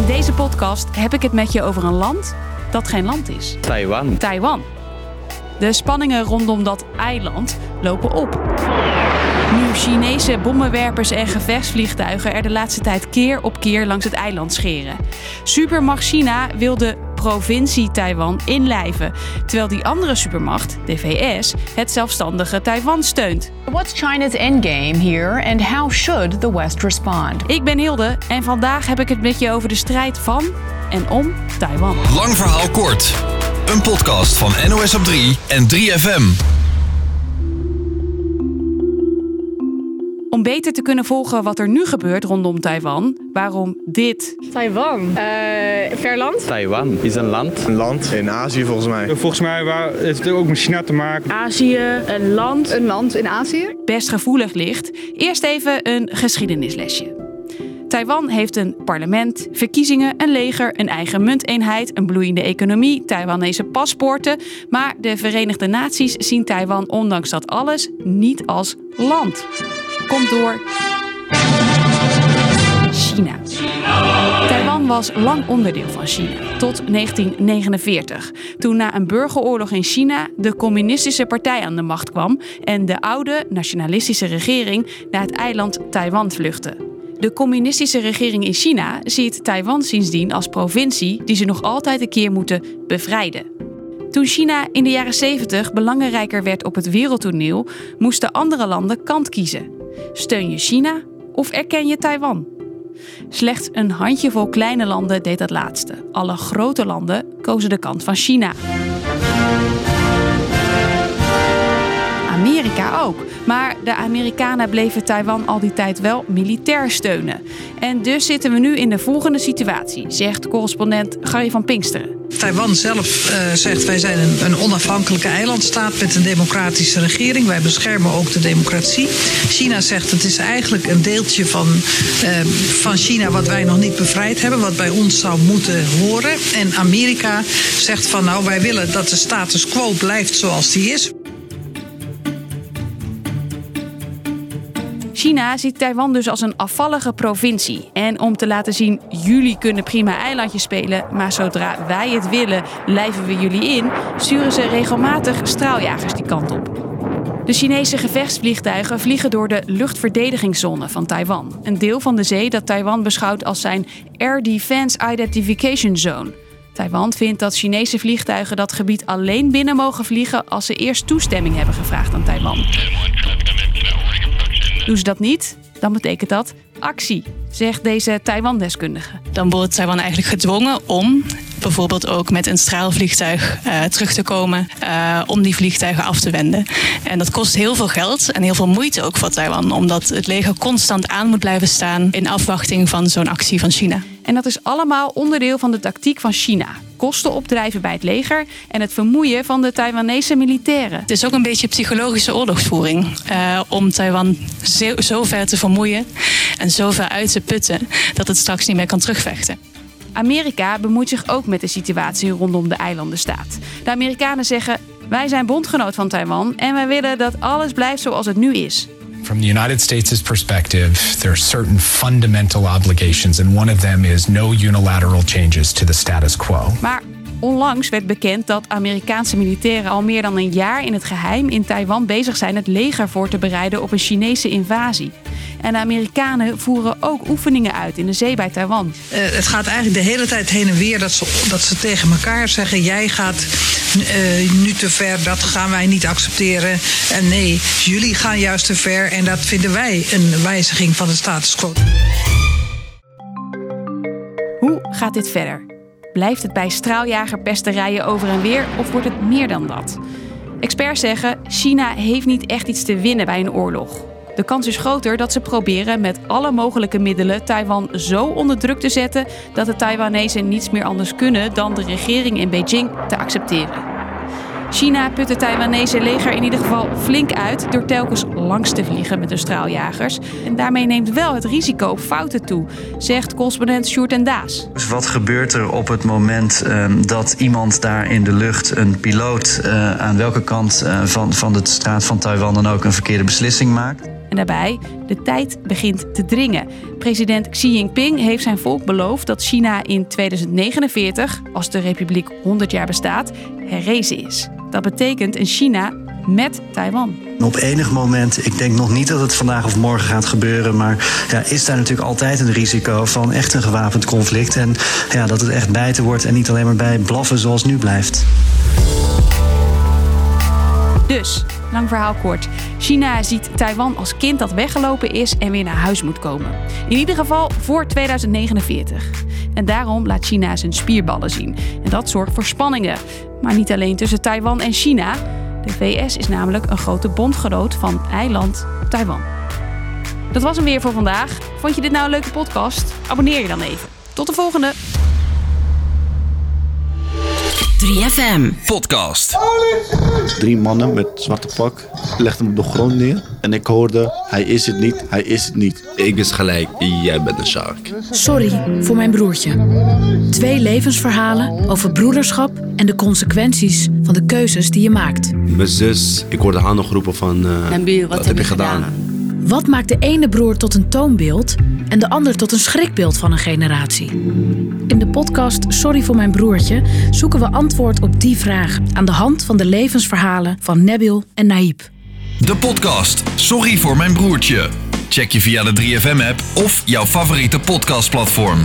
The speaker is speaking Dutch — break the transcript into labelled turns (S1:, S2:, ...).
S1: In deze podcast heb ik het met je over een land dat geen land is.
S2: Taiwan.
S1: Taiwan. De spanningen rondom dat eiland lopen op. Nu Chinese bommenwerpers en gevechtsvliegtuigen er de laatste tijd keer op keer langs het eiland scheren. Supermacht China wil de provincie Taiwan inlijven, terwijl die andere supermacht, de VS, het zelfstandige Taiwan steunt.
S3: What's China's endgame here and how should the West respond?
S1: Ik ben Hilde en vandaag heb ik het met je over de strijd van en om Taiwan.
S4: Lang verhaal kort. Een podcast van NOS op 3 en 3FM.
S1: Om beter te kunnen volgen wat er nu gebeurt rondom Taiwan, waarom dit
S5: Taiwan. Eh ver land.
S2: Taiwan is een land.
S6: Een land in Azië volgens mij.
S7: Volgens mij waar- heeft het ook met China te maken.
S5: Azië, een land.
S8: Een land in Azië?
S1: best gevoelig ligt, eerst even een geschiedenislesje. Taiwan heeft een parlement, verkiezingen, een leger, een eigen munteenheid, een bloeiende economie, Taiwanese paspoorten. Maar de Verenigde Naties zien Taiwan ondanks dat alles niet als land. Komt door China. Taiwan was lang onderdeel van China, tot 1949. Toen na een burgeroorlog in China de communistische partij aan de macht kwam en de oude nationalistische regering naar het eiland Taiwan vluchtte. De communistische regering in China ziet Taiwan sindsdien als provincie die ze nog altijd een keer moeten bevrijden. Toen China in de jaren 70 belangrijker werd op het wereldtoneel, moesten andere landen kant kiezen. Steun je China of erken je Taiwan? Slechts een handjevol kleine landen deed dat laatste. Alle grote landen kozen de kant van China. Amerika ook. Maar de Amerikanen bleven Taiwan al die tijd wel militair steunen. En dus zitten we nu in de volgende situatie, zegt correspondent Gary van Pinksteren.
S9: Taiwan zelf eh, zegt wij zijn een, een onafhankelijke eilandstaat met een democratische regering. Wij beschermen ook de democratie. China zegt het is eigenlijk een deeltje van, eh, van China wat wij nog niet bevrijd hebben, wat bij ons zou moeten horen. En Amerika zegt van nou wij willen dat de status quo blijft zoals die is.
S1: China ziet Taiwan dus als een afvallige provincie. En om te laten zien, jullie kunnen prima eilandjes spelen, maar zodra wij het willen, lijven we jullie in, sturen ze regelmatig straaljagers die kant op. De Chinese gevechtsvliegtuigen vliegen door de luchtverdedigingszone van Taiwan. Een deel van de zee dat Taiwan beschouwt als zijn Air Defense Identification Zone. Taiwan vindt dat Chinese vliegtuigen dat gebied alleen binnen mogen vliegen als ze eerst toestemming hebben gevraagd aan Taiwan. Doen ze dat niet, dan betekent dat actie, zegt deze Taiwan-deskundige.
S10: dan wordt Taiwan eigenlijk gedwongen om bijvoorbeeld ook met een straalvliegtuig eh, terug te komen eh, om die vliegtuigen af te wenden. En dat kost heel veel geld en heel veel moeite ook voor Taiwan, omdat het leger constant aan moet blijven staan in afwachting van zo'n actie van China.
S1: En dat is allemaal onderdeel van de tactiek van China. Kosten opdrijven bij het leger en het vermoeien van de Taiwanese militairen.
S10: Het is ook een beetje psychologische oorlogsvoering eh, om Taiwan zo, zo ver te vermoeien en zo ver uit te putten dat het straks niet meer kan terugvechten.
S1: Amerika bemoeit zich ook met de situatie rondom de eilandenstaat. De Amerikanen zeggen: wij zijn bondgenoot van Taiwan en wij willen dat alles blijft zoals het nu is.
S11: From the United States' perspective, there are certain fundamental obligations, and one of them is no unilateral changes to the status quo.
S1: Maar onlangs werd bekend dat Amerikaanse militairen al meer dan een jaar in het geheim in Taiwan bezig zijn het leger voor te bereiden op een Chinese invasie. En de Amerikanen voeren ook oefeningen uit in de zee bij Taiwan.
S9: Eh, het gaat eigenlijk de hele tijd heen en weer dat ze, dat ze tegen elkaar zeggen: jij gaat eh, nu te ver, dat gaan wij niet accepteren. En nee, jullie gaan juist te ver en dat vinden wij een wijziging van de status quo.
S1: Hoe gaat dit verder? Blijft het bij straaljagerpesterijen over en weer of wordt het meer dan dat? Experts zeggen: China heeft niet echt iets te winnen bij een oorlog. De kans is groter dat ze proberen met alle mogelijke middelen Taiwan zo onder druk te zetten dat de Taiwanese niets meer anders kunnen dan de regering in Beijing te accepteren. China put het Taiwanese leger in ieder geval flink uit door telkens langs te vliegen met de straaljagers. En daarmee neemt wel het risico op fouten toe, zegt correspondent Sjoerd en Daas.
S12: Dus wat gebeurt er op het moment ehm, dat iemand daar in de lucht, een piloot, eh, aan welke kant eh, van, van de straat van Taiwan dan ook een verkeerde beslissing maakt?
S1: En daarbij, de tijd begint te dringen. President Xi Jinping heeft zijn volk beloofd dat China in 2049, als de republiek 100 jaar bestaat, herrezen is. Dat betekent een China met Taiwan.
S12: Op enig moment, ik denk nog niet dat het vandaag of morgen gaat gebeuren, maar ja, is daar natuurlijk altijd een risico van echt een gewapend conflict. En ja, dat het echt bijten wordt en niet alleen maar bij blaffen zoals nu blijft.
S1: Dus, lang verhaal kort. China ziet Taiwan als kind dat weggelopen is en weer naar huis moet komen. In ieder geval voor 2049. En daarom laat China zijn spierballen zien. En dat zorgt voor spanningen. Maar niet alleen tussen Taiwan en China. De VS is namelijk een grote bondgenoot van eiland Taiwan. Dat was hem weer voor vandaag. Vond je dit nou een leuke podcast? Abonneer je dan even. Tot de volgende.
S4: 3FM podcast.
S2: Drie mannen met zwarte pak legden hem op de grond neer. En ik hoorde, hij is het niet, hij is het niet.
S6: Ik is gelijk, jij bent een shark.
S8: Sorry voor mijn broertje. Twee levensverhalen over broederschap en de consequenties van de keuzes die je maakt.
S6: Mijn zus, ik hoorde haar nog roepen van, uh, wat, heb je gedaan?
S8: Wat maakt de ene broer tot een toonbeeld en de ander tot een schrikbeeld van een generatie? In de podcast Sorry voor mijn broertje zoeken we antwoord op die vraag aan de hand van de levensverhalen van Nebil en Naïb.
S4: De podcast Sorry voor mijn broertje. Check je via de 3FM app of jouw favoriete podcastplatform.